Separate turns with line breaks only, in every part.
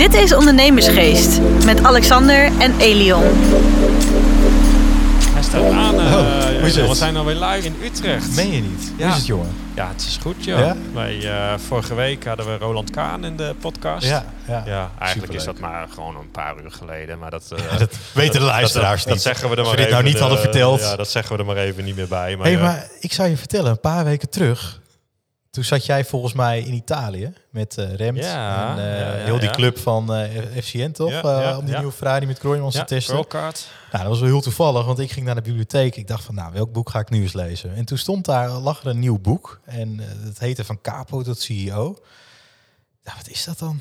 Dit is Ondernemersgeest met Alexander en Elion.
Hij staat aan. eh,
hoe is
we
het?
zijn alweer live in Utrecht.
Meen je niet?
Ja.
Hoe is het, jongen?
Ja, het is goed, joh.
Ja?
Wij, eh, vorige week hadden we Roland Kaan in de podcast.
Ja, ja.
Ja, eigenlijk is dat maar gewoon een paar uur geleden. Maar dat, eh,
Dat weten de luisteraars
dat, dat
niet.
zeggen we er
Als
maar
we dit nou
even
niet hadden
de-
verteld.
Ja, dat zeggen we er maar even niet meer bij. Maar,
hey,
ja.
maar ik zou je vertellen, een paar weken terug... Toen zat jij volgens mij in Italië met eh Remt.
Ja,
en, eh,
ja, ja,
heel die club van eh FCN, toch? Om die nieuwe Ferrari met Kroijmans te testen.
Girlcard.
Nou, dat was wel heel toevallig, want ik ging naar de bibliotheek. Ik dacht van, nou, welk boek ga ik nu eens lezen? En toen stond daar, lag er een nieuw boek. En het heette Van Capo tot CEO. Wat is dat dan?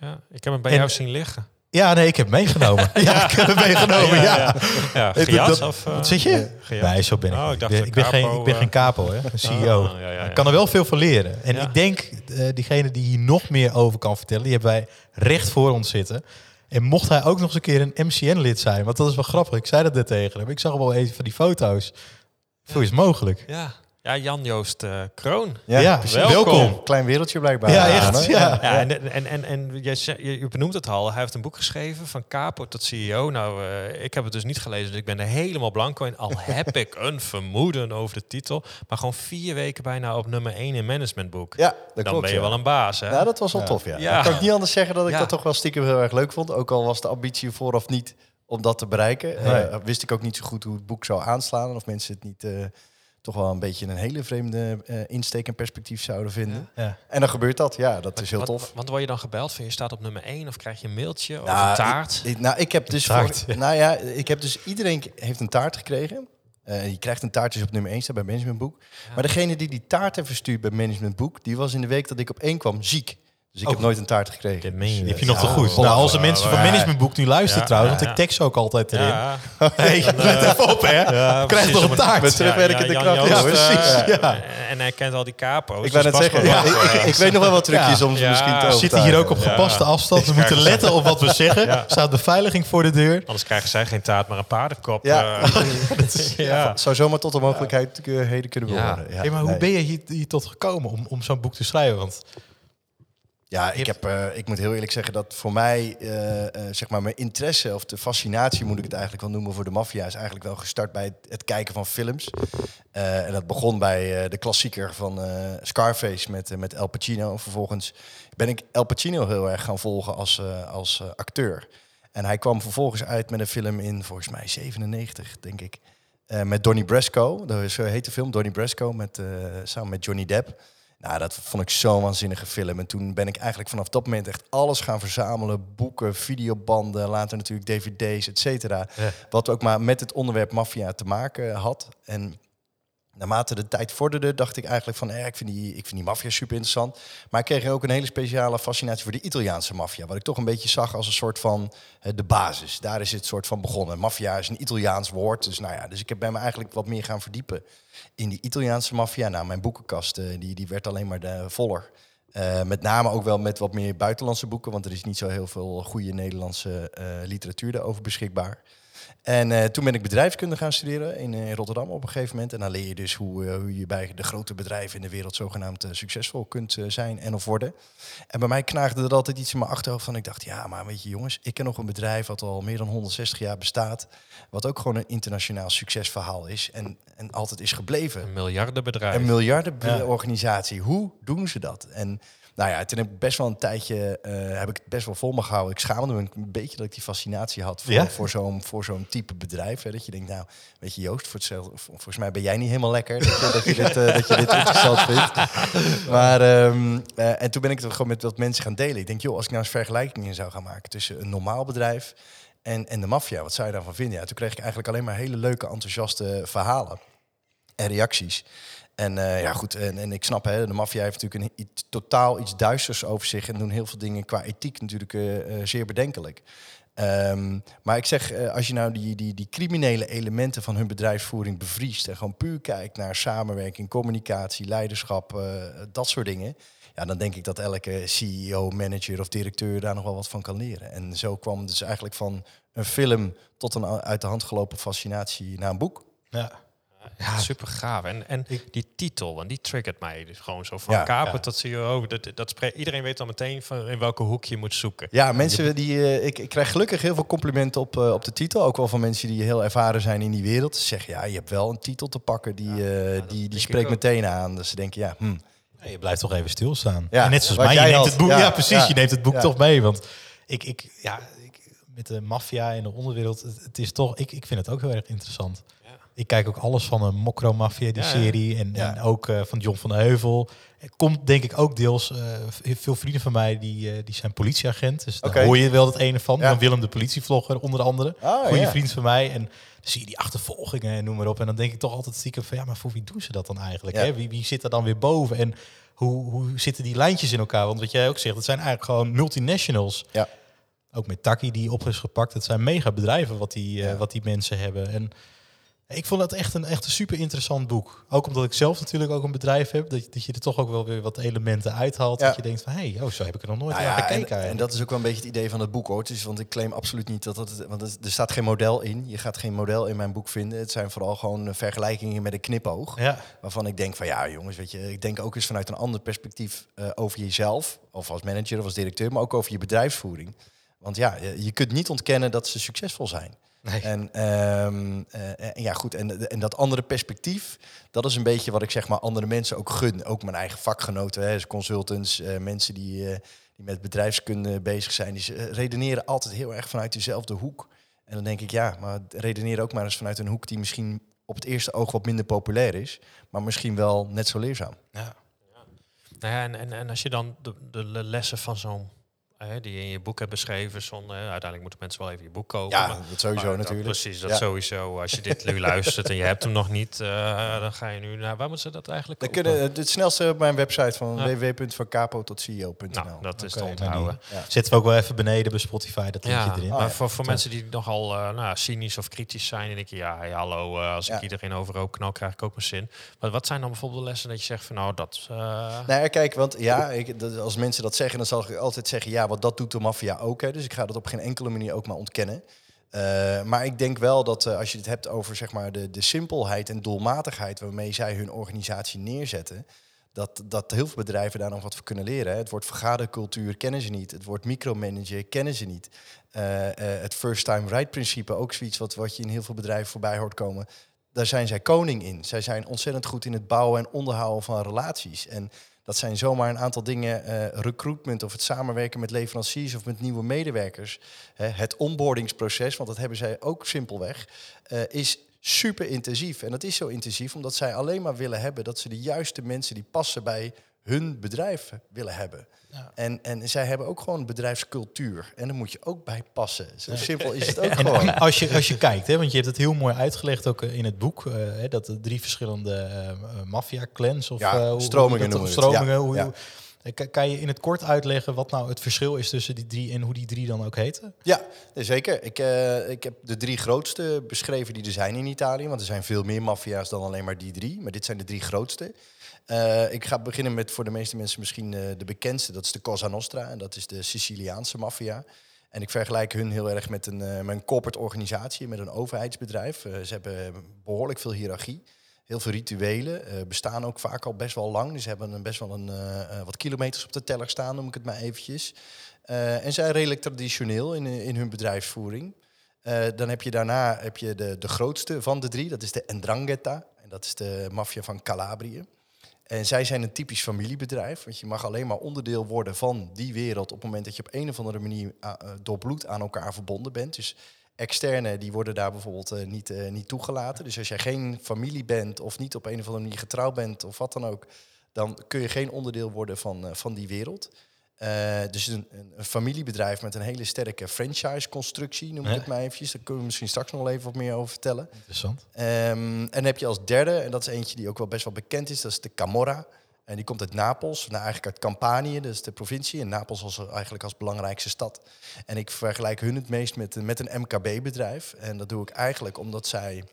Ja, ik heb hem bij
En-
jou zien liggen.
Ja, nee, ik heb meegenomen. ja, ik heb hem meegenomen, ja.
ja.
Eh, dat-
of... eh,
Wat zeg je?
gejat?
Nee, zo ben ik.
Oh, ik dacht
ik ben, geen, ik ben
eh.
geen capo, hè. Een CEO.
Oh, ja, ja, ja.
Ik kan er wel veel van leren. En
Ja.
ik denk, eh diegene die hier nog meer over kan vertellen, die hebben wij recht voor ons zitten. En mocht hij ook nog eens een keer een MCN-lid zijn, want dat is wel grappig. Ik zei dat net tegen hem. Ik zag wel even van die foto's. Hoe is mogelijk?
Ja, ja Jan-Joost eh, Kroon.
Ja,
welkom.
Welkom. Klein wereldje blijkbaar.
Ja,
Ja,
echt. Ja.
Ja, en, en, en, en je, je, benoemt het al. Hij heeft een boek geschreven van capo tot CEO. Nou, eh, ik heb het dus niet gelezen, dus ik ben er helemaal blanco in. Al heb ik een vermoeden over de titel. Maar gewoon vier weken bijna op nummer 1 in managementboek.
Ja, dat
Dan
klopt.
ben je
ja.
wel een baas, hè?
Ja, dat was wel
Ja.
tof, ja.
Ja.
Dan kan ik niet anders zeggen dat ik
Ja.
dat toch wel stiekem heel erg leuk vond. Ook al was de ambitie vooraf niet om dat te bereiken.
Nee.
Eh, wist ik ook niet zo goed hoe het boek zou aanslaan. Of mensen het niet eh, toch wel een beetje een hele vreemde eh, insteek en perspectief zouden vinden.
Ja.
En dan gebeurt dat. Ja, dat is heel tof.
Want word je dan gebeld van je staat op nummer 1 of krijg je een mailtje of
Nou,
een taart?
Ik, ik- nou, ik heb dus
Taart,
voor- nou ja, ik heb dus iedereen heeft een taart gekregen. Eh, je krijgt een taart dus op nummer 1 staat bij Managementboek. Maar degene die die taart heeft verstuurd bij Managementboek, die was in de week dat ik op kwam ziek. Dus ik
Oh.
heb nooit een taart gekregen.
Dit meen je
Die
niet.
heb je nog te
Ja,
goed. Nou, als de mensen van
Ja,
Managementboek nu luisteren
Ja,
trouwens,
ja,
want ik
ja.
tekst ze ook altijd erin.
Ja,
Hey, let even op, hè.
ja,
Krijg nog een taart.
Met terugwerkende
Jan
kracht,
Ja, precies.
eh,
Ja.
En hij kent al die capo's.
Ik wou
dus
net zeggen, ja, ik, ik, ik weet nog wel wat trucjes
Ja.
om ze
Ja.
misschien te
We
We zitten hier ook op
Ja.
gepaste afstand. We moeten letten op wat we zeggen.
Ja.
Staat beveiliging voor de deur.
Anders krijgen zij geen taart, maar een paardenkop.
Ja.
eh. ja.
Het zou zomaar tot de mogelijkheid eh, heden kunnen
Ja.
behoren. Ja,
maar hoe ben je hier, hier tot gekomen om, om zo'n boek te schrijven? Want
Ja, ik, heb, eh, ik moet heel eerlijk zeggen dat voor mij, eh, eh, zeg maar, mijn interesse of de fascinatie, moet ik het eigenlijk wel noemen, voor de maffia, is eigenlijk wel gestart bij het, het kijken van films. En dat begon bij de klassieker van Scarface met, met El Pacino. Vervolgens ben ik El Pacino heel erg gaan volgen als, als acteur. En hij kwam vervolgens uit met een film in, volgens mij, 97, denk ik. met Donnie Brasco. Dat is, zo heet de film, Donnie Brasco, met, samen met Johnny Depp. Nou, dat vond ik zo'n waanzinnige film. En toen ben ik eigenlijk vanaf dat moment echt alles gaan verzamelen. Boeken, videobanden, later natuurlijk dvd's, et cetera.
Ja.
Wat ook maar met het onderwerp maffia te maken had. En naarmate de tijd vorderde, dacht ik eigenlijk van... Eh, ik vind die, ik vind die maffia super interessant. Maar ik kreeg ook een hele speciale fascinatie voor de Italiaanse maffia. Wat ik toch een beetje zag als een soort van eh, de basis. Daar is het soort van begonnen. Maffia is een Italiaans woord. Dus, nou ja, dus ik heb bij me eigenlijk wat meer gaan verdiepen in die Italiaanse maffia. Nou, mijn boekenkast eh, die, die werd alleen maar de, voller. Eh, met name ook wel met wat meer buitenlandse boeken, want er is niet zo heel veel goede Nederlandse eh, literatuur daarover beschikbaar. En eh, toen ben ik bedrijfskunde gaan studeren in, eh, Rotterdam op een gegeven moment. En dan leer je dus hoe, eh, hoe je bij de grote bedrijven in de wereld zogenaamd succesvol kunt zijn en of worden. En bij mij knaagde er altijd iets in mijn achterhoofd van. Ik dacht, ja, maar weet je jongens, ik ken nog een bedrijf wat al meer dan 160 jaar bestaat. Wat ook gewoon een internationaal succesverhaal is en, en altijd is gebleven.
Een miljardenbedrijf.
Een miljardenorganisatie.
Ja.
organisatie. Hoe doen ze dat? En nou ja, toen heb ik best wel een tijdje eh, heb ik het best wel vol me gehouden. Ik schaamde me een beetje dat ik die fascinatie had voor,
Ja?
voor zo'n voor zo'n type bedrijf. Hè, dat je denkt, nou, weet je, Joost, voor hetzelfde, volgens mij ben jij niet helemaal lekker dat je, dat je, dit, dat je dit interessant vindt. Maar ehm, eh, en toen ben ik het gewoon met wat mensen gaan delen. Ik denk, joh, als ik nou eens vergelijkingen zou gaan maken tussen een normaal bedrijf en, en de maffia, wat zou je daarvan vinden? Ja, toen kreeg ik eigenlijk alleen maar hele leuke, enthousiaste verhalen en reacties. En eh, ja, goed, en, en ik snap, hè, de maffia heeft natuurlijk een totaal iets duisters over zich en doen heel veel dingen qua ethiek natuurlijk eh, eh, zeer bedenkelijk. Ehm, maar ik zeg, als je nou die, die, die criminele elementen van hun bedrijfsvoering bevriest en gewoon puur kijkt naar samenwerking, communicatie, leiderschap, dat soort dingen, ja, dan denk ik dat elke CEO, manager of directeur daar nog wel wat van kan leren. En zo kwam het dus eigenlijk van een film tot een uit de hand gelopen fascinatie naar een boek.
ja. Ja.
Super gaaf. En, en
Ik-
die titel, en die triggert mij. Dus gewoon zo van
Ja,
kapen
ja.
tot CEO. Dat, dat spreekt, iedereen weet dan meteen van in welke hoek je moet zoeken.
Ja, mensen die. eh, ik, ik krijg gelukkig heel veel complimenten op, eh, op de titel. Ook wel van mensen die heel ervaren zijn in die wereld. Ze zeggen ja, je hebt wel een titel te pakken die, eh, die, die spreekt meteen aan. Dus ze denken ja, hm,
Ja, je blijft toch even stilstaan.
Ja,
en net zoals mij, je
jij
neemt
had.
het boek. Ja,
Ja,
precies.
ja.
Je neemt het boek
Ja.
toch mee. Want ik, ik, ja, ik, met de maffia en de onderwereld, het, het is toch, ik, ik vind het ook heel erg interessant. Ik kijk ook alles van een Mokro Mafia, die
Ja,
serie. En,
Ja.
en ook eh, van John van de Heuvel. Het komt denk ik ook deels, eh, v- veel vrienden van mij die, eh, die zijn politieagent. Dus daar
Oké.
hoor je wel het ene van.
Ja.
Dan Willem de politievlogger onder andere.
Oh,
Goeie
ja.
vriend van mij. En dan zie je die achtervolgingen en noem maar op. En dan denk ik toch altijd stiekem van ja, maar voor wie doen ze dat dan eigenlijk?
Ja.
Hè? Wie, wie zit er dan weer boven? En hoe, hoe zitten die lijntjes in elkaar? Want wat jij ook zegt, het zijn eigenlijk gewoon multinationals.
Ja.
Ook met Taki die op is gepakt. Het zijn mega bedrijven wat die, eh, wat die mensen hebben. En ik vond het echt een, echt een super interessant boek. Ook omdat ik zelf natuurlijk ook een bedrijf heb. Dat, dat je er toch ook wel weer wat elementen uithaalt.
Ja.
Dat je denkt van, hé, hey, oh, zo heb ik er nog nooit
Nou
naar
ja,
gekeken.
en, en dat is ook wel een beetje het idee van het boek hoor. Het is, want ik claim absoluut niet dat dat. Want het- er staat geen model in. Je gaat geen model in mijn boek vinden. Het zijn vooral gewoon eh, vergelijkingen met een knipoog.
ja,
Waarvan ik denk van ja, jongens, weet je, ik denk ook eens vanuit een ander perspectief eh, over jezelf, of als manager of als directeur, maar ook over je bedrijfsvoering. Want ja, je kunt niet ontkennen dat ze succesvol zijn.
Nee.
En, ehm, eh, en ja, goed, en, en dat andere perspectief, dat is een beetje wat ik zeg maar andere mensen ook gun. Ook mijn eigen vakgenoten, hè, dus consultants, eh, mensen die, eh, die met bedrijfskunde bezig zijn, die redeneren altijd heel erg vanuit dezelfde hoek. En dan denk ik, ja, maar redeneer ook maar eens vanuit een hoek die misschien op het eerste oog wat minder populair is, maar misschien wel net zo leerzaam.
ja.
Nou ja, en, en, en als je dan de, de le- lessen van zo'n, die je in je boek hebt beschreven, zonder, eh, uiteindelijk moeten mensen wel even je boek kopen.
Ja,
maar-
dat sowieso
maar dat-
natuurlijk.
precies, dat
Ja.
sowieso. Als je dit nu luistert en je hebt hem nog niet, eh, dan ga je nu naar, waar moeten ze dat eigenlijk
Dan kunnen, het snelste op mijn website van
Ja.
www.vancapo.ceo.nl.
nou, dat is te
die-
onthouden.
Ja.
Zetten we ook wel even beneden bij Spotify, dat linkje
Ja,
erin.
maar
Ah, ja.
voor, voor mensen die nogal eh, nou, cynisch of kritisch zijn, en denk je, ja, hey, hallo, eh, als
Ja.
ik iedereen overhoop knal, krijg ik ook mijn zin. Maar wat zijn dan bijvoorbeeld de lessen dat je zegt van, nou, dat... eh,
Nou ja, kijk, want ja, ik, dat- als mensen dat zeggen, dan zal ik altijd zeggen, ja, want dat doet de maffia ook. Hè, dus ik ga dat op geen enkele manier ook maar ontkennen. Eh, maar ik denk wel dat eh, als je het hebt over zeg maar, de, de simpelheid en doelmatigheid waarmee zij hun organisatie neerzetten, dat, dat heel veel bedrijven daar nog wat voor kunnen leren. Hè. Het woord vergadercultuur kennen ze niet. Het woord micromanager kennen ze niet. Eh, het first time right principe, ook zoiets wat, wat je in heel veel bedrijven voorbij hoort komen. Daar zijn zij koning in. Zij zijn ontzettend goed in het bouwen en onderhouden van relaties. En dat zijn zomaar een aantal dingen, eh, recruitment of het samenwerken met leveranciers of met nieuwe medewerkers. Hè, het onboardingsproces, want dat hebben zij ook simpelweg, eh, is super intensief. En dat is zo intensief omdat zij alleen maar willen hebben dat ze de juiste mensen die passen bij hun bedrijf willen hebben.
Ja.
En, en zij hebben ook gewoon een bedrijfscultuur. En daar moet je ook bij passen. Zo simpel is het ook
En
gewoon.
als je, als je kijkt, hè, want je hebt het heel mooi uitgelegd ook eh, in het boek, eh, hè, dat de drie verschillende eh, eh, maffia-clans of
Ja,
hoe-
stromingen
hoe, dat, stromingen,
Ja,
hoe, hoe- kan- je in het kort uitleggen wat nou het verschil is tussen die drie en hoe die drie dan ook heten?
Ja, zeker. Ik, ik heb de drie grootste beschreven die er zijn in Italië. Want er zijn veel meer maffia's dan alleen maar die drie. Maar dit zijn de drie grootste. Eh, ik ga beginnen met voor de meeste mensen misschien eh, de bekendste. Dat is de Cosa Nostra. En dat is de Siciliaanse maffia. En ik vergelijk hun heel erg met een, eh, met een corporate organisatie, met een overheidsbedrijf. Ze hebben behoorlijk veel hiërarchie. Heel veel rituelen. bestaan ook vaak al best wel lang. Dus ze hebben een, best wel een, wat kilometers op de teller staan, noem ik het maar eventjes. En zijn redelijk traditioneel in, in hun bedrijfsvoering. Dan heb je daarna heb je de, de grootste van de drie, dat is de Ndrangheta. En dat is de maffia van Calabrië. En zij zijn een typisch familiebedrijf, want je mag alleen maar onderdeel worden van die wereld op het moment dat je op een of andere manier ah, eh, door bloed aan elkaar verbonden bent. Dus externe die worden daar bijvoorbeeld eh, niet, eh, niet toegelaten. Dus als jij geen familie bent of niet op een of andere manier getrouwd bent of wat dan ook, dan kun je geen onderdeel worden van, eh, van die wereld. Eh, dus een, een, familiebedrijf met een hele sterke franchise-constructie, noem ik
Ja.
het maar eventjes. Daar kunnen we misschien straks nog even wat meer over vertellen.
Interessant.
Ehm, en dan heb je als derde, en dat is eentje die ook wel best wel bekend is, dat is de Camorra. En die komt uit Napels, nou eigenlijk uit Campanië, is de provincie. En Napels als, eigenlijk als belangrijkste stad. En ik vergelijk hun het meest met, met een MKB-bedrijf. En dat doe ik eigenlijk omdat zij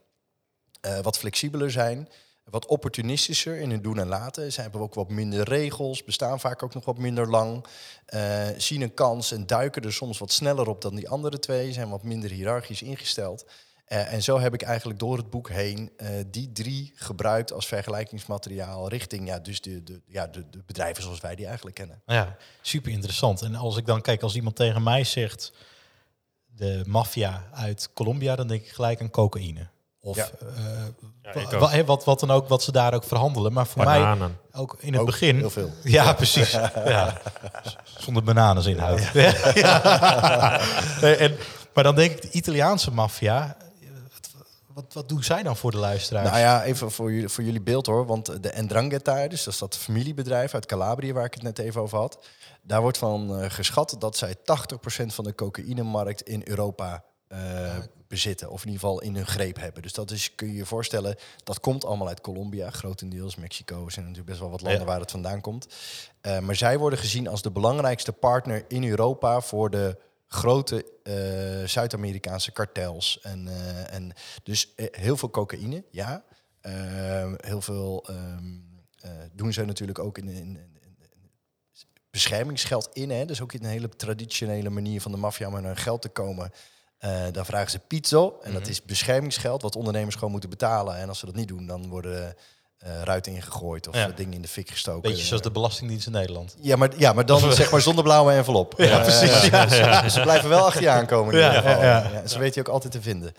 eh, wat flexibeler zijn, wat opportunistischer in hun doen en laten. Ze hebben ook wat minder regels, bestaan vaak ook nog wat minder lang. eh, zien een kans en duiken er soms wat sneller op dan die andere twee, zijn wat minder hiërarchisch ingesteld. Eh, en zo heb ik eigenlijk door het boek heen eh, die drie gebruikt als vergelijkingsmateriaal richting ja, dus de, de, ja, de, de bedrijven zoals wij die eigenlijk kennen.
Ja, super interessant. En als ik dan kijk, als iemand tegen mij zegt de maffia uit Colombia, dan denk ik gelijk aan cocaïne. Of
Ja.
eh, wat, wat dan ook, wat ze daar ook verhandelen. Maar voor mij
Bananen.
ook in het
Ook
begin.
heel veel.
Ja, precies. ja. Zonder bananenzinhoud. Ja. Ja. En, maar dan denk ik, de Italiaanse maffia, wat, wat, doen zij dan voor de luisteraars?
Nou ja, even voor jullie, voor jullie beeld hoor. Want de Ndrangheta, dus dat is dat familiebedrijf uit Calabrië waar ik het net even over had. Daar wordt van eh, geschat dat zij 80% van de cocaïnemarkt in Europa eh, bezitten. Of in ieder geval in hun greep hebben. Dus dat is, kun je je voorstellen, dat komt allemaal uit Colombia, grotendeels. Mexico zijn natuurlijk best wel wat landen
Ja.
waar het vandaan komt. Eh, maar zij worden gezien als de belangrijkste partner in Europa voor de grote eh, Zuid-Amerikaanse kartels. En, en dus heel veel cocaïne, ja. Ehm, heel veel ehm, eh, doen ze natuurlijk ook in, in, in- in beschermingsgeld in. Hè? Dus ook in een hele traditionele manier van de maffia om aan hun geld te komen. Eh, dan vragen ze pizzo. En dat is beschermingsgeld wat ondernemers gewoon moeten betalen. En als ze dat niet doen, dan worden eh ruiten ingegooid of
Ja.
eh, dingen in de fik gestoken.
Beetje zoals de Belastingdienst in Nederland.
Ja, maar, ja, maar dan zeg maar zonder blauwe envelop.
Ja, precies.
ja, Ze, ze blijven wel achter je aankomen in ieder geval. ze weten je ook altijd te vinden.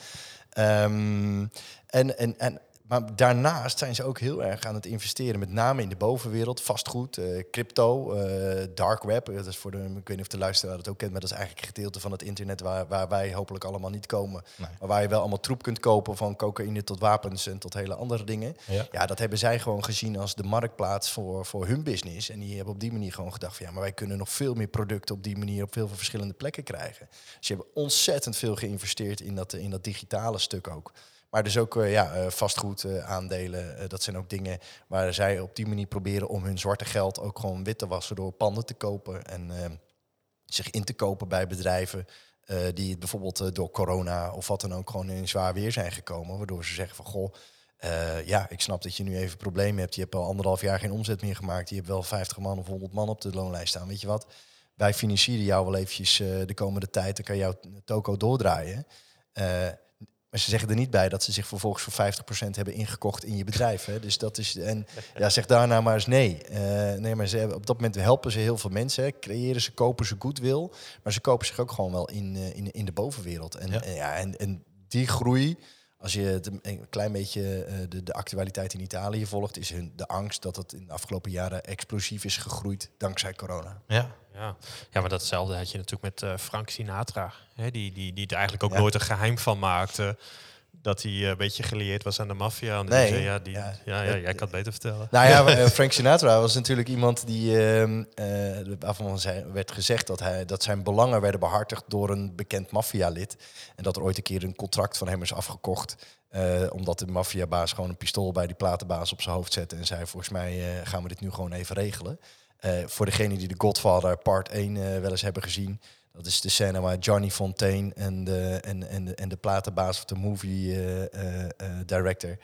Ehm, en, en, en, maar daarnaast zijn ze ook heel erg aan het investeren, met name in de bovenwereld, vastgoed, eh, crypto, eh, dark web. Dat is voor de, ik weet niet of de luisteraar het ook kent, maar dat is eigenlijk een gedeelte van het internet waar, waar wij hopelijk allemaal niet komen.
Nee.
Maar waar je wel allemaal troep kunt kopen, van cocaïne tot wapens en tot hele andere dingen.
Ja.
Ja, dat hebben zij gewoon gezien als de marktplaats voor, voor hun business. En die hebben op die manier gewoon gedacht van ja, maar wij kunnen nog veel meer producten op die manier op veel verschillende plekken krijgen. Dus je hebben ontzettend veel geïnvesteerd in dat, in dat digitale stuk ook. Maar dus ook eh, ja, eh, vastgoed, eh, aandelen, dat zijn ook dingen waar zij op die manier proberen om hun zwarte geld ook gewoon wit te wassen door panden te kopen en eh, zich in te kopen bij bedrijven die bijvoorbeeld door corona of wat dan ook gewoon in zwaar weer zijn gekomen. Waardoor ze zeggen van goh, ja, ik snap dat je nu even problemen hebt. Je hebt al anderhalf jaar geen omzet meer gemaakt. Je hebt wel 50 man of 100 man op de loonlijst staan. Weet je wat? Wij financieren jou wel eventjes de komende tijd. Dan kan jouw toko doordraaien. Eh, maar ze zeggen er niet bij dat ze zich vervolgens voor 50% hebben ingekocht in je bedrijf. Hè? Dus dat is. En ja, zeg daarna maar eens nee. Eh, nee, maar ze op dat moment helpen ze heel veel mensen. Hè? Creëren ze, kopen ze goodwill. Maar ze kopen zich ook gewoon wel in, eh, in, in de bovenwereld. En,
Ja.
en, ja, en, en die groei. Als je het een klein beetje eh, de, de actualiteit in Italië volgt, is hun de angst dat het in de afgelopen jaren explosief is gegroeid dankzij corona.
Ja.
Ja. ja, maar datzelfde had je natuurlijk met eh, Frank Sinatra. Hè, die, die, die er eigenlijk ook
Ja.
nooit een geheim van maakte. Dat hij eh, een beetje gelieerd was aan de maffia. En die
Nee.
zei, ja, die,
Ja.
ja. Ja, jij kan het beter vertellen.
Nou ja, eh, Frank Sinatra was natuurlijk iemand die, ehm, eh, werd gezegd dat, hij, dat zijn belangen werden behartigd door een bekend maffialid. En dat er ooit een keer een contract van hem is afgekocht. omdat de maffiabaas gewoon een pistool bij die platenbaas op zijn hoofd zette. En zei, volgens mij gaan we dit nu gewoon even regelen. Voor degenen die de Godfather part 1 eh, wel eens hebben gezien. Dat is de scène waar Johnny Fontaine en de, en, en en de platenbaas of de movie eh, eh, eh, director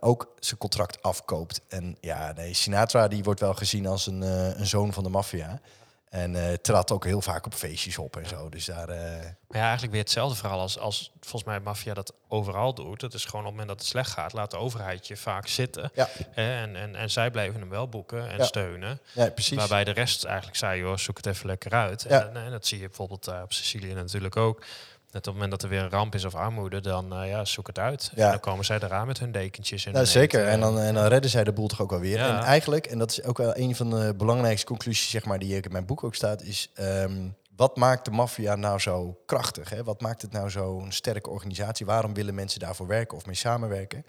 ook zijn contract afkoopt. En ja, nee, Sinatra die wordt wel gezien als een, een zoon van de maffia. En eh trad ook heel vaak op feestjes op en zo. Dus daar... eh,
Maar ja, eigenlijk weer hetzelfde verhaal als, als volgens mij maffia dat overal doet. Dat is gewoon op het moment dat het slecht gaat, laat de overheid je vaak zitten.
ja,
en, en, en zij blijven hem wel boeken en
Ja.
steunen.
ja, precies.
Waarbij de rest eigenlijk zei, joh, zoek het even lekker uit.
Ja.
En, en dat zie je bijvoorbeeld eh, op Sicilië natuurlijk ook. Net op het moment dat er weer een ramp is of armoede, dan eh, ja, zoek het uit.
Ja.
En dan komen zij eraan met hun dekentjes. En
Nou, zeker.
eten.
En dan, en dan redden zij de boel toch ook wel weer.
Ja.
En eigenlijk, en dat is ook wel een van de belangrijkste conclusies zeg maar, die ook in mijn boek ook staat, is ehm, wat maakt de maffia nou zo krachtig? Hè? Wat maakt het nou zo'n sterke organisatie? Waarom willen mensen daarvoor werken of mee samenwerken?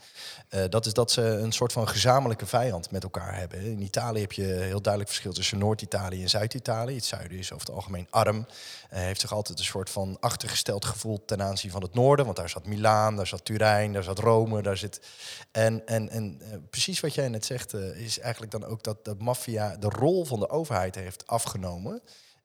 Eh, dat is dat ze een soort van gezamenlijke vijand met elkaar hebben. In Italië heb je heel duidelijk verschil tussen Noord-Italië en Zuid-Italië. Het zuiden is over het algemeen arm. Eh, heeft zich altijd een soort van achtergesteld gevoel ten aanzien van het noorden. Want daar zat Milaan, daar zat Turijn, daar zat Rome, daar zit... En, en, en eh, precies wat jij net zegt, is eigenlijk dan ook dat de maffia de rol van de overheid heeft afgenomen.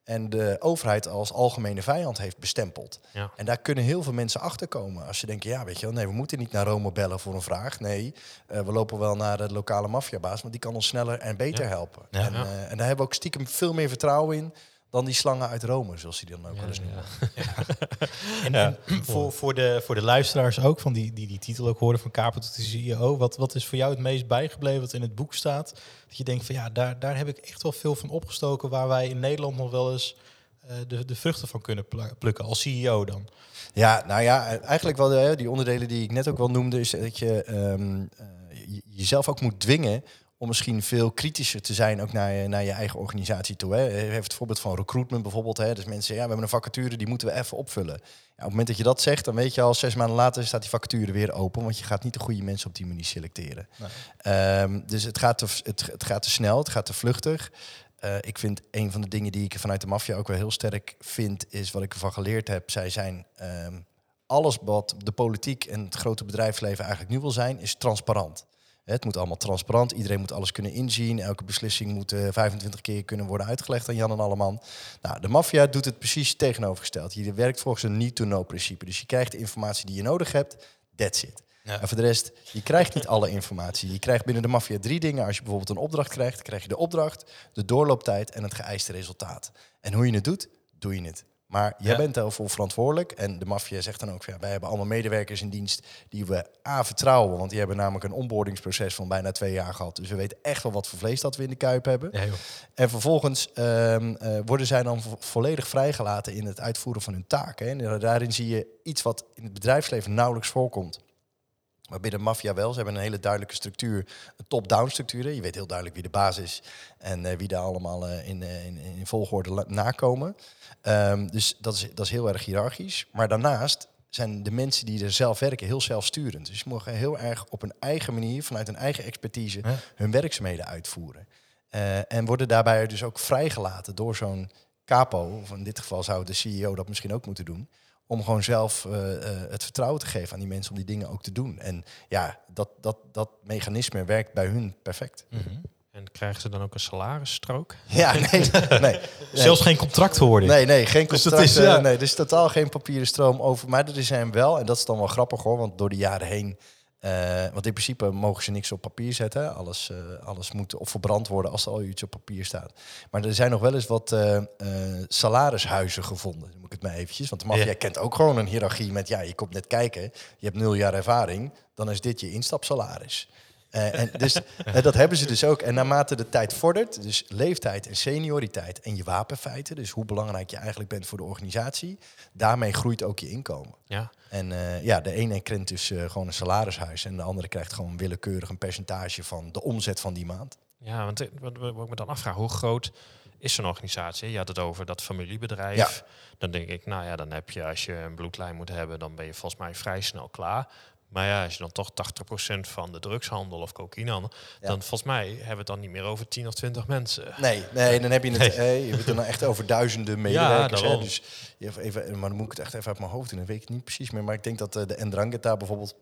En de overheid als algemene vijand heeft bestempeld.
Ja.
En daar kunnen heel veel mensen achter komen. Als je denkt, ja, weet je wel, nee, we moeten niet naar Rome bellen voor een vraag. Nee, eh, we lopen wel naar de lokale maffiabaas, want die kan ons sneller en beter
Ja.
helpen.
Ja.
En, eh, en daar hebben we ook stiekem veel meer vertrouwen in dan die slangen uit Rome, zoals die dan ook
Ja,
wel eens noemen.
En, en voor, voor, de, voor de luisteraars ook, van die, die die titel ook horen van Kaper tot de CEO. Wat, wat is voor jou het meest bijgebleven wat in het boek staat? Dat je denkt van ja, daar, daar heb ik echt wel veel van opgestoken waar wij in Nederland nog wel eens eh, de, de vruchten van kunnen plukken, als CEO dan.
Ja, nou ja, eigenlijk wel de, die onderdelen die ik net ook wel noemde, is dat je ehm, eh, je- jezelf ook moet dwingen om misschien veel kritischer te zijn ook naar je, naar je eigen organisatie toe. Hè. Even het voorbeeld van recruitment bijvoorbeeld. Hè. Dus mensen, ja, we hebben een vacature, die moeten we even opvullen. Ja, op het moment dat je dat zegt, dan weet je al, zes maanden later staat die vacature weer open, want je gaat niet de goede mensen op die manier selecteren. Ehm, dus het gaat, te, het, het gaat te snel, het gaat te vluchtig. Eh, ik vind een van de dingen die ik vanuit de maffia ook wel heel sterk vind, is wat ik ervan geleerd heb. Zij zijn ehm, alles wat de politiek en het grote bedrijfsleven eigenlijk nu wil zijn, is transparant. Het moet allemaal transparant. Iedereen moet alles kunnen inzien. Elke beslissing moet eh, 25 keer kunnen worden uitgelegd aan Jan en Alleman. Nou, de maffia doet het precies tegenovergesteld. Je werkt volgens een need-to-know-principe. Dus je krijgt de informatie die je nodig hebt. That's it.
Ja.
En voor de rest, je krijgt niet alle informatie. Je krijgt binnen de maffia drie dingen. Als je bijvoorbeeld een opdracht krijgt, krijg je de opdracht, de doorlooptijd en het geëiste resultaat. En hoe je het doet, doe je het. Maar jij
Ja.
bent daarvoor verantwoordelijk. En de maffia zegt dan ook, van, ja, wij hebben allemaal medewerkers in dienst die we A, vertrouwen. Want die hebben namelijk een onboardingsproces van bijna twee jaar gehad. Dus we weten echt wel wat voor vlees dat we in de kuip hebben.
Ja.
En vervolgens ehm, eh, worden zij dan vo- volledig vrijgelaten in het uitvoeren van hun taken. En daarin zie je iets wat in het bedrijfsleven nauwelijks voorkomt. Maar binnen maffia wel. Ze hebben een hele duidelijke structuur, een top-down structuur. Je weet heel duidelijk wie de baas is en eh, wie daar allemaal eh, in, eh, in, in volgorde nakomen. Ehm, dus dat is, dat is heel erg hiërarchisch. Maar daarnaast zijn de mensen die er zelf werken heel zelfsturend. Dus ze mogen heel erg op een eigen manier, vanuit hun eigen expertise, hun werkzaamheden uitvoeren. En worden daarbij dus ook vrijgelaten door zo'n capo, of in dit geval zou de CEO dat misschien ook moeten doen, om gewoon zelf eh, eh, het vertrouwen te geven aan die mensen om die dingen ook te doen. En ja, dat, dat, dat mechanisme werkt bij hun perfect.
En krijgen ze dan ook een salarisstrook?
Ja, nee, nee, nee.
Zelfs geen contract hoor ik.
Nee, nee, geen
Dus
contract.
dat is, ja.
nee, er is totaal geen papieren stroom over. Maar er zijn wel, en dat is dan wel grappig hoor, want door de jaren heen. Eh, want in principe mogen ze niks op papier zetten. Alles, eh, alles moet of verbrand worden als er al iets op papier staat. Maar er zijn nog wel eens wat eh, salarishuizen gevonden. Noem ik het maar eventjes. Want de maffia
Ja.
kent ook gewoon een hiërarchie met... ja, je komt net kijken, je hebt nul jaar ervaring... dan is dit je instapsalaris. Eh, en dus, eh, dat hebben ze dus ook. En naarmate de tijd vordert, dus leeftijd en senioriteit en je wapenfeiten, dus hoe belangrijk je eigenlijk bent voor de organisatie, daarmee groeit ook je inkomen.
Ja.
En eh, ja, de ene kent dus gewoon een salarishuis en de andere krijgt gewoon willekeurig een percentage van de omzet van die maand.
Ja, want ik- wat, wat ik me dan afvraag, hoe groot is zo'n organisatie? Je had het over dat familiebedrijf.
Ja.
Dan denk ik, nou ja, dan heb je, als je een bloedlijn moet hebben, dan ben je volgens mij vrij snel klaar. Maar ja, als je dan toch 80% van de drugshandel of cocaïnehandel,
Ja.
dan volgens mij hebben we het dan niet meer over 10 of 20 mensen.
Nee, nee, dan heb je het,
Nee.
eh, je hebt het dan echt over duizenden medewerkers. hè,
daarom.
dus even, maar dan moet ik het echt even uit mijn hoofd doen, dat weet ik niet precies meer. Maar ik denk dat eh, de Ndrangheta bijvoorbeeld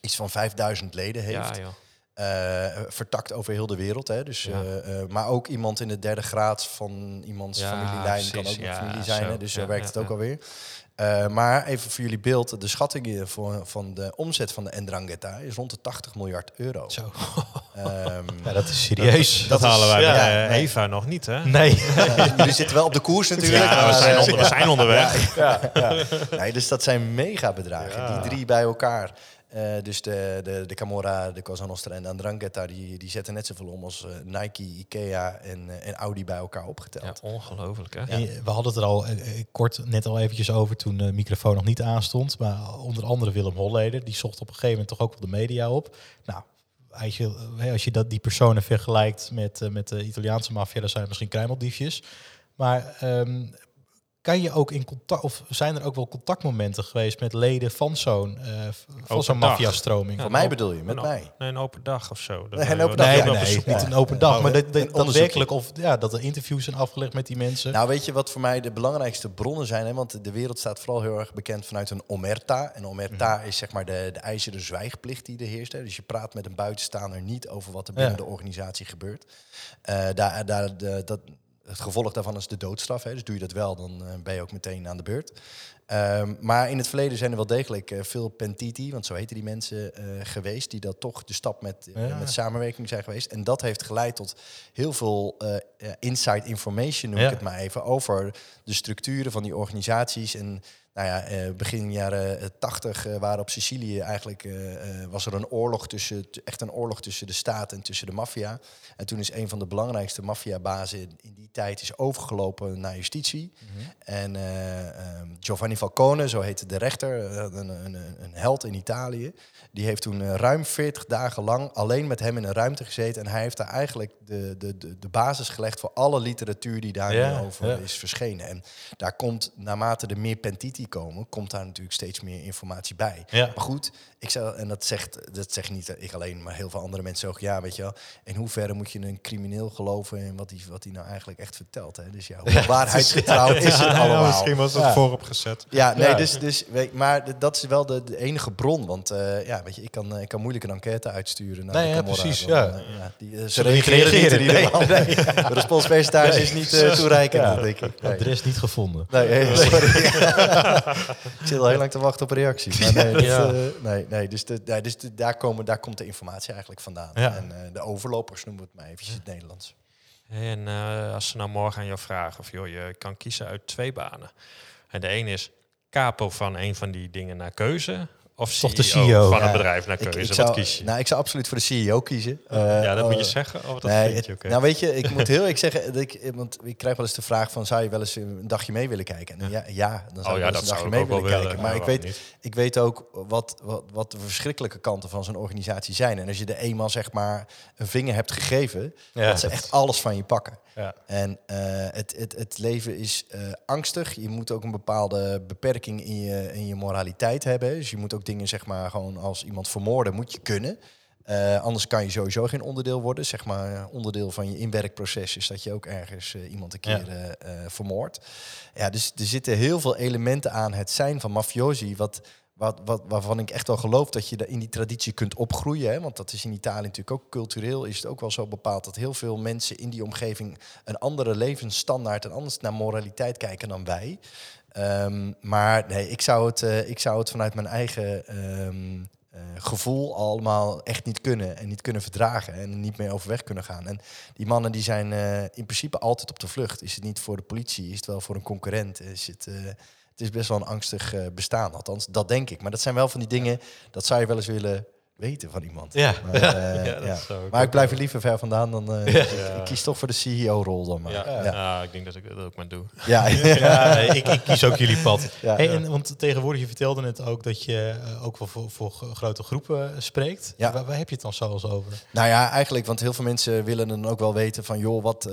iets van 5000 leden heeft.
Ja,
Eh, vertakt over heel de wereld. Hè? Dus,
Ja.
eh, eh, maar ook iemand in de derde graad van iemands
Ja,
familielijn kan ook
Ja,
familie zijn.
zo.
Hè? Dus zo
Ja,
werkt
ja,
het ook
ja.
alweer. Eh, maar even voor jullie beeld, de schattingen voor, van de omzet van de Ndrangheta is rond de 80 miljard euro.
Zo.
Ehm,
Ja, dat is serieus.
Dat, halen wij
ja,
bij eh,
nee.
Eva nog niet, hè?
Nee.
jullie zitten wel op de koers natuurlijk.
Ja, we
maar,
zijn, onder, we zijn onderweg.
ja, ja. Nee, dus dat zijn mega bedragen.
Ja.
Die drie bij elkaar. Eh, dus de, de, de Camorra, de Cosa Nostra en de Andrangheta, die, die zetten net zoveel om als eh, Nike, Ikea en, eh, en Audi bij elkaar
Ja,
opgeteld.
ongelooflijk, hè?
We hadden het er al kort net al eventjes over toen de microfoon nog niet aanstond. Maar onder andere Willem Holleder, die zocht op een gegeven moment toch ook wel de media op. Nou, als je, als je dat, die personen vergelijkt met, met de Italiaanse maffia, dan zijn het misschien kruimeldiefjes. Maar ehm, kan je ook in contact, of zijn er ook wel contactmomenten geweest met leden van zo'n eh, van zo'n maffiastroming?
Ja,
Voor mij bedoel je, met
een,
mij.
Nee, een open dag of zo.
Nee, een open dag,
Nee, niet een open dag,
Oh,
maar dat, dat, daadwerkelijk of ja, dat er interviews zijn afgelegd met die mensen.
Nou, weet je wat voor mij de belangrijkste bronnen zijn? Hè? Want de wereld staat vooral heel erg bekend vanuit een omerta. En omerta is zeg maar de, de ijzeren zwijgplicht die er heerst. Hè? Dus je praat met een buitenstaander niet over wat er binnen
Ja.
de organisatie gebeurt. Eh, daar, daar, de, dat, het gevolg daarvan is de doodstraf. Hè? Dus doe je dat wel, dan eh, ben je ook meteen aan de beurt. Ehm, maar in het verleden zijn er wel degelijk eh, veel pentiti, want zo heten die mensen, eh, geweest, die dat toch de stap met, met samenwerking zijn geweest. En dat heeft geleid tot heel veel ja, inside information, noem
Ja.
ik het maar even, over de structuren van die organisaties. En nou ja, eh, begin jaren eh, 80 eh, waren op Sicilië eigenlijk, was er een oorlog tussen, echt een oorlog tussen de staat en tussen de maffia. En toen is een van de belangrijkste maffiabazen in, die tijd is overgelopen naar justitie. En eh, ehm, Giovanni Falcone, zo heette de rechter, een, een, een held in Italië, die heeft toen ruim 40 dagen lang alleen met hem in een ruimte gezeten. En hij heeft daar eigenlijk de, de, de, de basis gelegd voor alle literatuur die daar
Ja,
nu over
ja.
is verschenen. En daar komt, naarmate er meer pentiti komen, komt daar natuurlijk steeds meer informatie bij.
Ja.
Maar goed, ik zou, en dat zegt, dat zeg niet ik alleen, maar heel veel andere mensen ook. Ja, weet je wel, in hoeverre moet je een crimineel geloven in wat hij wat hij nou eigenlijk echt vertelt? Hè? Dus ja, hoe waarheidsgetrouw is het allemaal?
misschien was het
Ja.
voorop gezet.
Ja, nee,
Ja.
dus, dus weet, maar dat is wel de, de enige bron. Want eh, ja, weet je, ik kan, eh, ik kan moeilijk een enquête uitsturen. Naar
Nee,
de
ja,
Camorra,
precies,
want,
ja.
eh, ja, die, ze reageren niet in
reageren?
ieder geval. De responspercentage is niet eh, toereikend,
Ja.
denk ik. Nee.
Er is niet gevonden.
Nee, sorry. ik zit al heel lang te wachten op een reactie. Maar nee, dat,
Ja.
eh, nee, nee, dus, de, nee, dus de- daar, komen, daar komt de informatie eigenlijk vandaan.
Ja.
En eh, de overlopers noemen we het maar eventjes in het Nederlands.
En eh, als ze nou morgen aan jou vragen of joh, je kan kiezen uit twee banen. En de een is capo van een van die dingen naar keuze. Of
Toch de
CEO,
CEO.
van
Ja,
een bedrijf naar
Ik,
keuze.
ik
Wat
zou,
kies je?
Nou, ik zou absoluut voor de CEO kiezen.
ja, dat
Eh,
moet je
eh,
zeggen. Of dat
nee,
vind je
het-. Nou weet je, ik moet heel eerlijk zeggen, dat ik, want ik krijg wel eens de vraag van, zou je wel eens een dagje mee willen kijken? En ja, ja dan zou
oh
ik
ja,
wel eens
dat
een dagje
ik
mee willen
willen.
kijken. Maar
Ja,
ik weet,
niet?
ik weet ook wat, wat, wat de verschrikkelijke kanten van zo'n organisatie zijn. En als je er eenmaal zeg maar een vinger hebt gegeven,
Ja,
dat ze echt alles van je pakken.
Ja.
En eh, het, het, het leven is eh, angstig. Je moet ook een bepaalde beperking in je, in je moraliteit hebben. Dus je moet ook dingen, zeg maar, gewoon als iemand vermoorden, moet je kunnen. Eh, anders kan je sowieso geen onderdeel worden. Zeg maar, onderdeel van je inwerkproces is dat je ook ergens iemand een
Ja.
keer eh, vermoordt. Ja, dus er zitten heel veel elementen aan het zijn van mafiosi. Wat, wat, wat, waarvan ik echt wel geloof dat je in die traditie kunt opgroeien. Hè? Want dat is in Italië natuurlijk ook cultureel. Is het ook wel zo bepaald dat heel veel mensen in die omgeving een andere levensstandaard en anders naar moraliteit kijken dan wij. Ehm, maar nee, ik zou, het, eh, ik zou het vanuit mijn eigen ehm, eh, gevoel allemaal echt niet kunnen. En niet kunnen verdragen. En niet mee overweg kunnen gaan. En die mannen die zijn eh, in principe altijd op de vlucht. Is het niet voor de politie, is het wel voor een concurrent. Is het, het is best wel een angstig eh, bestaan. Althans, dat denk ik. Maar dat zijn wel van die dingen, dat zou je wel eens willen weten van iemand.
Ja.
Maar, eh,
Ja,
maar ik blijf er liever ver vandaan dan... eh,
Ja.
Ik kies toch voor de CEO-rol dan maar.
Ja,
ja.
ik denk dat ik dat ook maar doe.
ja.
Ik, ik kies ook jullie pad. Hey, en, want tegenwoordig, je vertelde net ook dat je ook wel voor, voor gro- grote groepen spreekt.
Ja.
Waar, waar heb je het dan zoals over?
Nou ja, eigenlijk, want heel veel mensen willen dan ook wel weten van, joh, wat...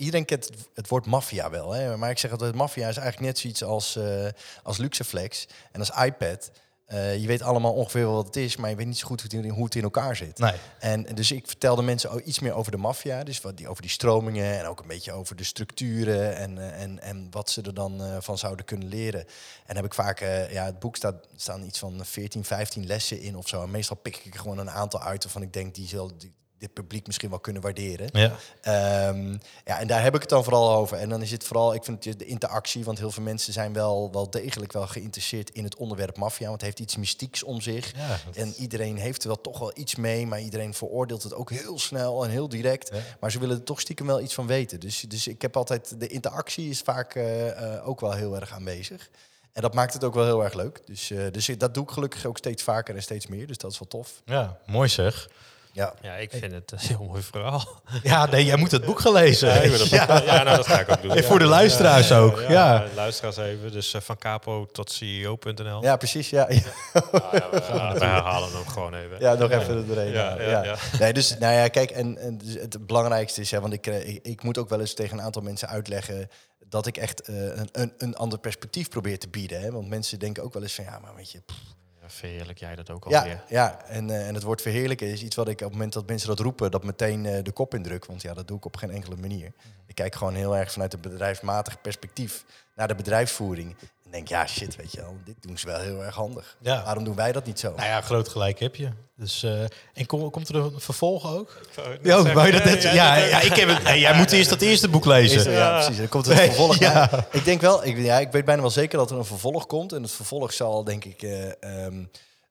iedereen kent het, het woord maffia wel, hè? maar ik zeg altijd, maffia is eigenlijk net zoiets als, eh als Luxeflex en als iPad. Eh, je weet allemaal ongeveer wat het is, maar je weet niet zo goed hoe het in, hoe het in elkaar zit.
Nee.
En dus ik vertelde mensen iets meer over de maffia, dus wat die, over die stromingen en ook een beetje over de structuren en, eh, en, en wat ze er dan van zouden kunnen leren. En heb ik vaak, ja, het boek staat staan iets van 14, 15 lessen in of zo. En meestal pik ik er gewoon een aantal uit waarvan ik denk die zal die, dit publiek misschien wel kunnen waarderen.
Ja.
Ehm, ja, en daar heb ik het dan vooral over. En dan is het vooral, ik vind de interactie, want heel veel mensen zijn wel, wel degelijk wel geïnteresseerd in het onderwerp maffia, want het heeft iets mystieks om zich.
Ja, dat-
En iedereen heeft er wel toch wel iets mee, maar iedereen veroordeelt het ook heel snel en heel direct.
Ja.
Maar ze willen er toch stiekem wel iets van weten. Dus, dus ik heb altijd, de interactie is vaak eh, eh, ook wel heel erg aanwezig. En dat maakt het ook wel heel erg leuk. Dus, eh, dus dat doe ik gelukkig ook steeds vaker en steeds meer. Dus dat is wel tof.
ja, mooi zeg.
Ja.
Ja, ik vind het een heel mooi verhaal.
Ja, nee, jij moet het boek gelezen.
Ja, dat- ja, nou, dat ga ik ook doen.
En voor de luisteraars ook, ja.
Luisteraars even. Dus eh, van capo tot CEO.nl.
ja, precies. Ja, ja.
Nou ja, we, ja, herhalen hem gewoon even.
Ja, nog even er doorheen.
Ja,
Ja,
ja,
ja.
ja.
Nee, dus nou ja, kijk, en, en dus het belangrijkste is, hè, want ik, eh, ik, ik moet ook wel eens tegen een aantal mensen uitleggen dat ik echt eh, een, een, een ander perspectief probeer te bieden. Hè? Want mensen denken ook wel eens van, ja, maar weet je, pff,
Ja, verheerlijk jij dat ook alweer.
ja, ja. En, eh, en het woord verheerlijken is iets wat ik op het moment dat mensen dat roepen, dat meteen eh, de kop indruk. Want ja, dat doe ik op geen enkele manier. Ik kijk gewoon heel erg vanuit een bedrijfsmatig perspectief naar de bedrijfsvoering. En En denk, ja, shit, weet je wel, dit doen ze wel heel erg handig.
Ja.
Waarom doen wij dat niet zo?
Nou ja, groot gelijk heb je. Dus, eh, en kom- komt er een vervolg ook? Ja, wou dat
ja,
net?
ja,
Ja,
dat-
ja, ik heb het. jij moet eerst dat eerste boek lezen.
Is er- ja, precies. Dan komt het
Nee,
vervolg.
ja.
Ik denk wel, ik, ja, ik weet bijna wel zeker dat er een vervolg komt. En het vervolg zal, denk ik, eh, ehm,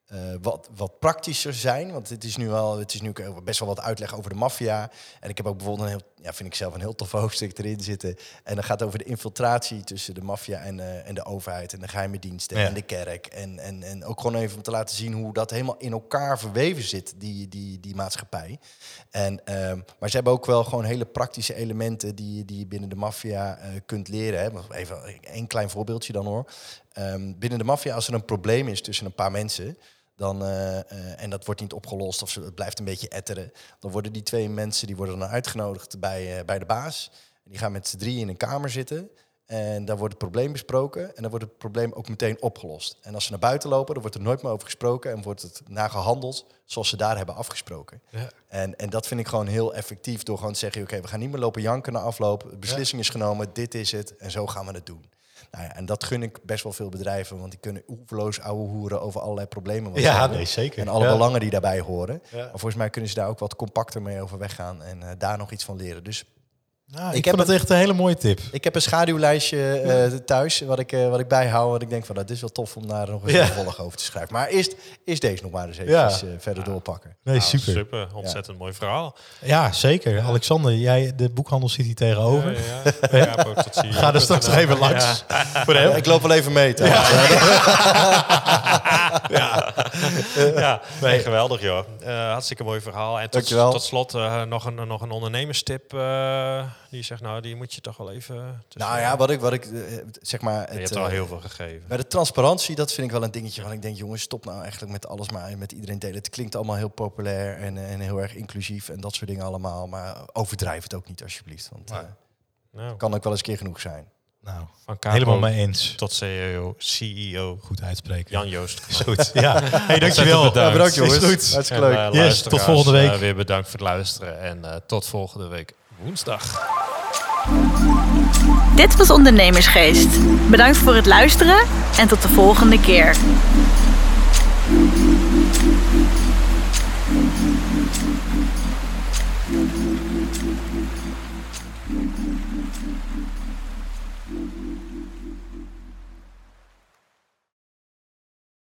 eh, wat, wat praktischer zijn. Want het is nu wel, het is nu ook best wel wat uitleg over de maffia. En ik heb ook bijvoorbeeld een heel, ja, vind ik zelf een heel tof hoofdstuk erin zitten. En dat gaat over de infiltratie tussen de maffia en, eh, en de overheid en de geheime diensten
Ja.
en de kerk. En, en, en ook gewoon even om te laten zien hoe dat helemaal in elkaar verweven zit, die, die, die maatschappij. En, ehm, maar ze hebben ook wel gewoon hele praktische elementen die, die je binnen de maffia eh, kunt leren. Hè. Even één klein voorbeeldje dan hoor. Ehm, binnen de maffia, als er een probleem is tussen een paar mensen, dan, eh, eh, en dat wordt niet opgelost of het blijft een beetje etteren, dan worden die twee mensen die worden dan uitgenodigd bij, eh, bij de baas. Die gaan met z'n drieën in een kamer zitten. En daar wordt het probleem besproken. En dan wordt het probleem ook meteen opgelost. En als ze naar buiten lopen, dan wordt er nooit meer over gesproken. En wordt het nagehandeld zoals ze daar hebben afgesproken.
Ja.
En, en dat vind ik gewoon heel effectief. Door gewoon te zeggen, oké, we gaan niet meer lopen janken na afloop. De beslissing is genomen, dit is het. En zo gaan we het doen. Nou ja, en dat gun ik best wel veel bedrijven. Want die kunnen oeverloos ouwe hoeren over allerlei problemen. wat
Ja, nee, zeker.
En alle
Ja.
belangen die daarbij horen.
Ja.
Maar volgens mij kunnen ze daar ook wat compacter mee over weggaan. En eh, daar nog iets van leren. Dus
Nou, ik,
Ik
vond
heb
het echt een hele mooie tip.
ik heb een schaduwlijstje eh, thuis, wat ik, eh, wat ik bijhoud. En ik denk van, nou, dit is wel tof om daar nog eens
Ja.
een vervolg over te schrijven. Maar eerst, eerst deze nog maar eens even
Ja.
verder doorpakken.
Nee,
Nou,
super.
super. Ontzettend mooi verhaal.
Ja, zeker. Alexander, jij, de boekhandel zit hier tegenover. Ga er straks nog even langs. Voor hem.
Ik loop wel even mee.
Ja, nee, geweldig joh. Eh, hartstikke mooi verhaal. En tot, tot slot eh, nog, een, nog een ondernemerstip. eh, die je zegt, nou die moet je toch wel even... tussen-
Nou ja, wat ik, wat ik zeg maar...
je
Het,
hebt al heel veel gegeven.
Bij de transparantie, dat vind ik wel een dingetje. Want ik denk, jongens, stop nou eigenlijk met alles maar met iedereen delen. Het klinkt allemaal heel populair en, en heel erg inclusief en dat soort dingen allemaal. Maar overdrijf het ook niet, alsjeblieft. Want het
Nou,
kan ook wel eens een keer genoeg zijn.
Nou,
van
helemaal mee eens.
tot CEO, CEO
Goed uitspreken.
Jan Joost.
Is goed. Ja. Hey, dankjewel.
bedankt.
Ja, bedankt jongens.
Is goed.
Hartstikke
En,
leuk.
eh,
Yes, tot volgende week.
eh, weer bedankt voor het luisteren. En eh, tot volgende week woensdag.
Dit was Ondernemersgeest. Bedankt voor het luisteren en tot de volgende keer.